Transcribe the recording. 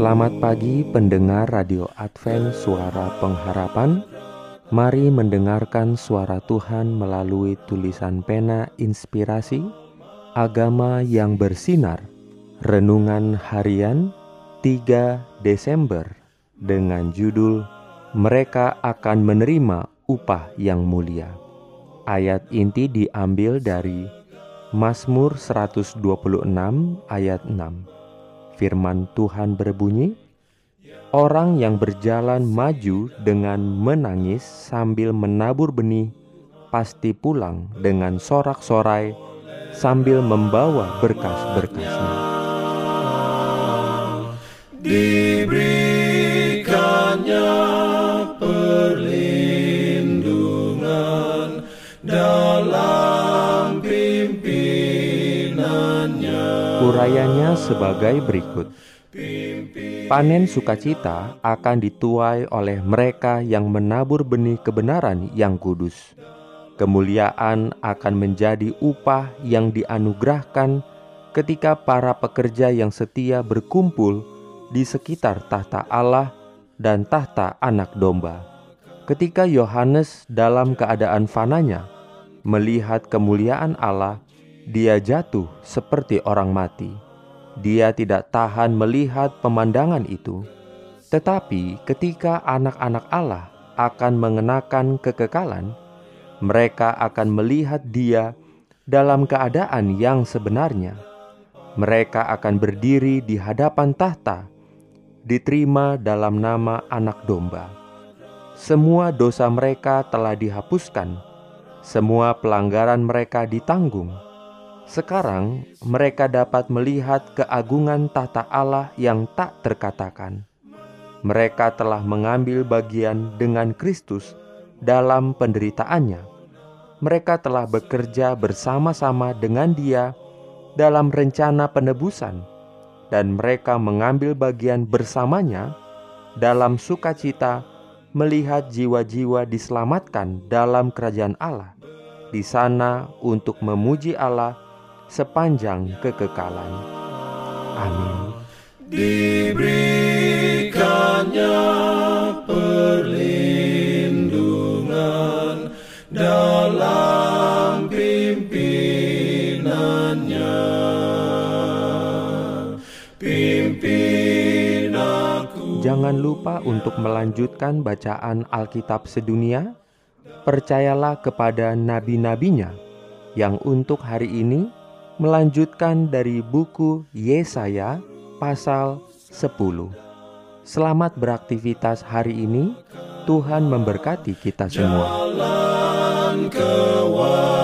Selamat pagi pendengar Radio Advent Suara Pengharapan. Mari mendengarkan suara Tuhan melalui tulisan pena inspirasi Agama yang bersinar Renungan harian 3 Desember Dengan judul Mereka akan menerima upah yang mulia. Ayat inti diambil dari Mazmur 126 ayat 6 firman Tuhan berbunyi, Orang yang berjalan maju dengan menangis sambil menabur benih, pasti pulang dengan sorak-sorai sambil membawa berkas-berkasnya. Diberikannya perlindungan dalam Urayanya sebagai berikut. Panen sukacita akan dituai oleh mereka yang menabur benih kebenaran yang kudus. Kemuliaan akan menjadi upah yang dianugerahkan ketika para pekerja yang setia berkumpul di sekitar tahta Allah dan tahta Anak Domba. Ketika Yohanes dalam keadaan fananya melihat kemuliaan Allah, dia jatuh seperti orang mati. Dia tidak tahan melihat pemandangan itu, tetapi ketika anak-anak Allah akan mengenakan kekekalan, mereka akan melihat Dia dalam keadaan yang sebenarnya. Mereka akan berdiri di hadapan tahta, diterima dalam nama Anak Domba. Semua dosa mereka telah dihapuskan, semua pelanggaran mereka ditanggung sekarang mereka dapat melihat keagungan tata Allah yang tak terkatakan. Mereka telah mengambil bagian dengan Kristus dalam penderitaannya. Mereka telah bekerja bersama-sama dengan Dia dalam rencana penebusan, dan mereka mengambil bagian bersamanya dalam sukacita melihat jiwa-jiwa diselamatkan dalam kerajaan Allah. Di sana, untuk memuji Allah sepanjang kekekalan. Amin. Diberikannya perlindungan dalam pimpinannya. Pimpin aku. Jangan lupa untuk melanjutkan bacaan Alkitab sedunia. Percayalah kepada nabi-nabinya yang untuk hari ini melanjutkan dari buku Yesaya pasal 10. Selamat beraktivitas hari ini. Tuhan memberkati kita semua. Jalan kewajiban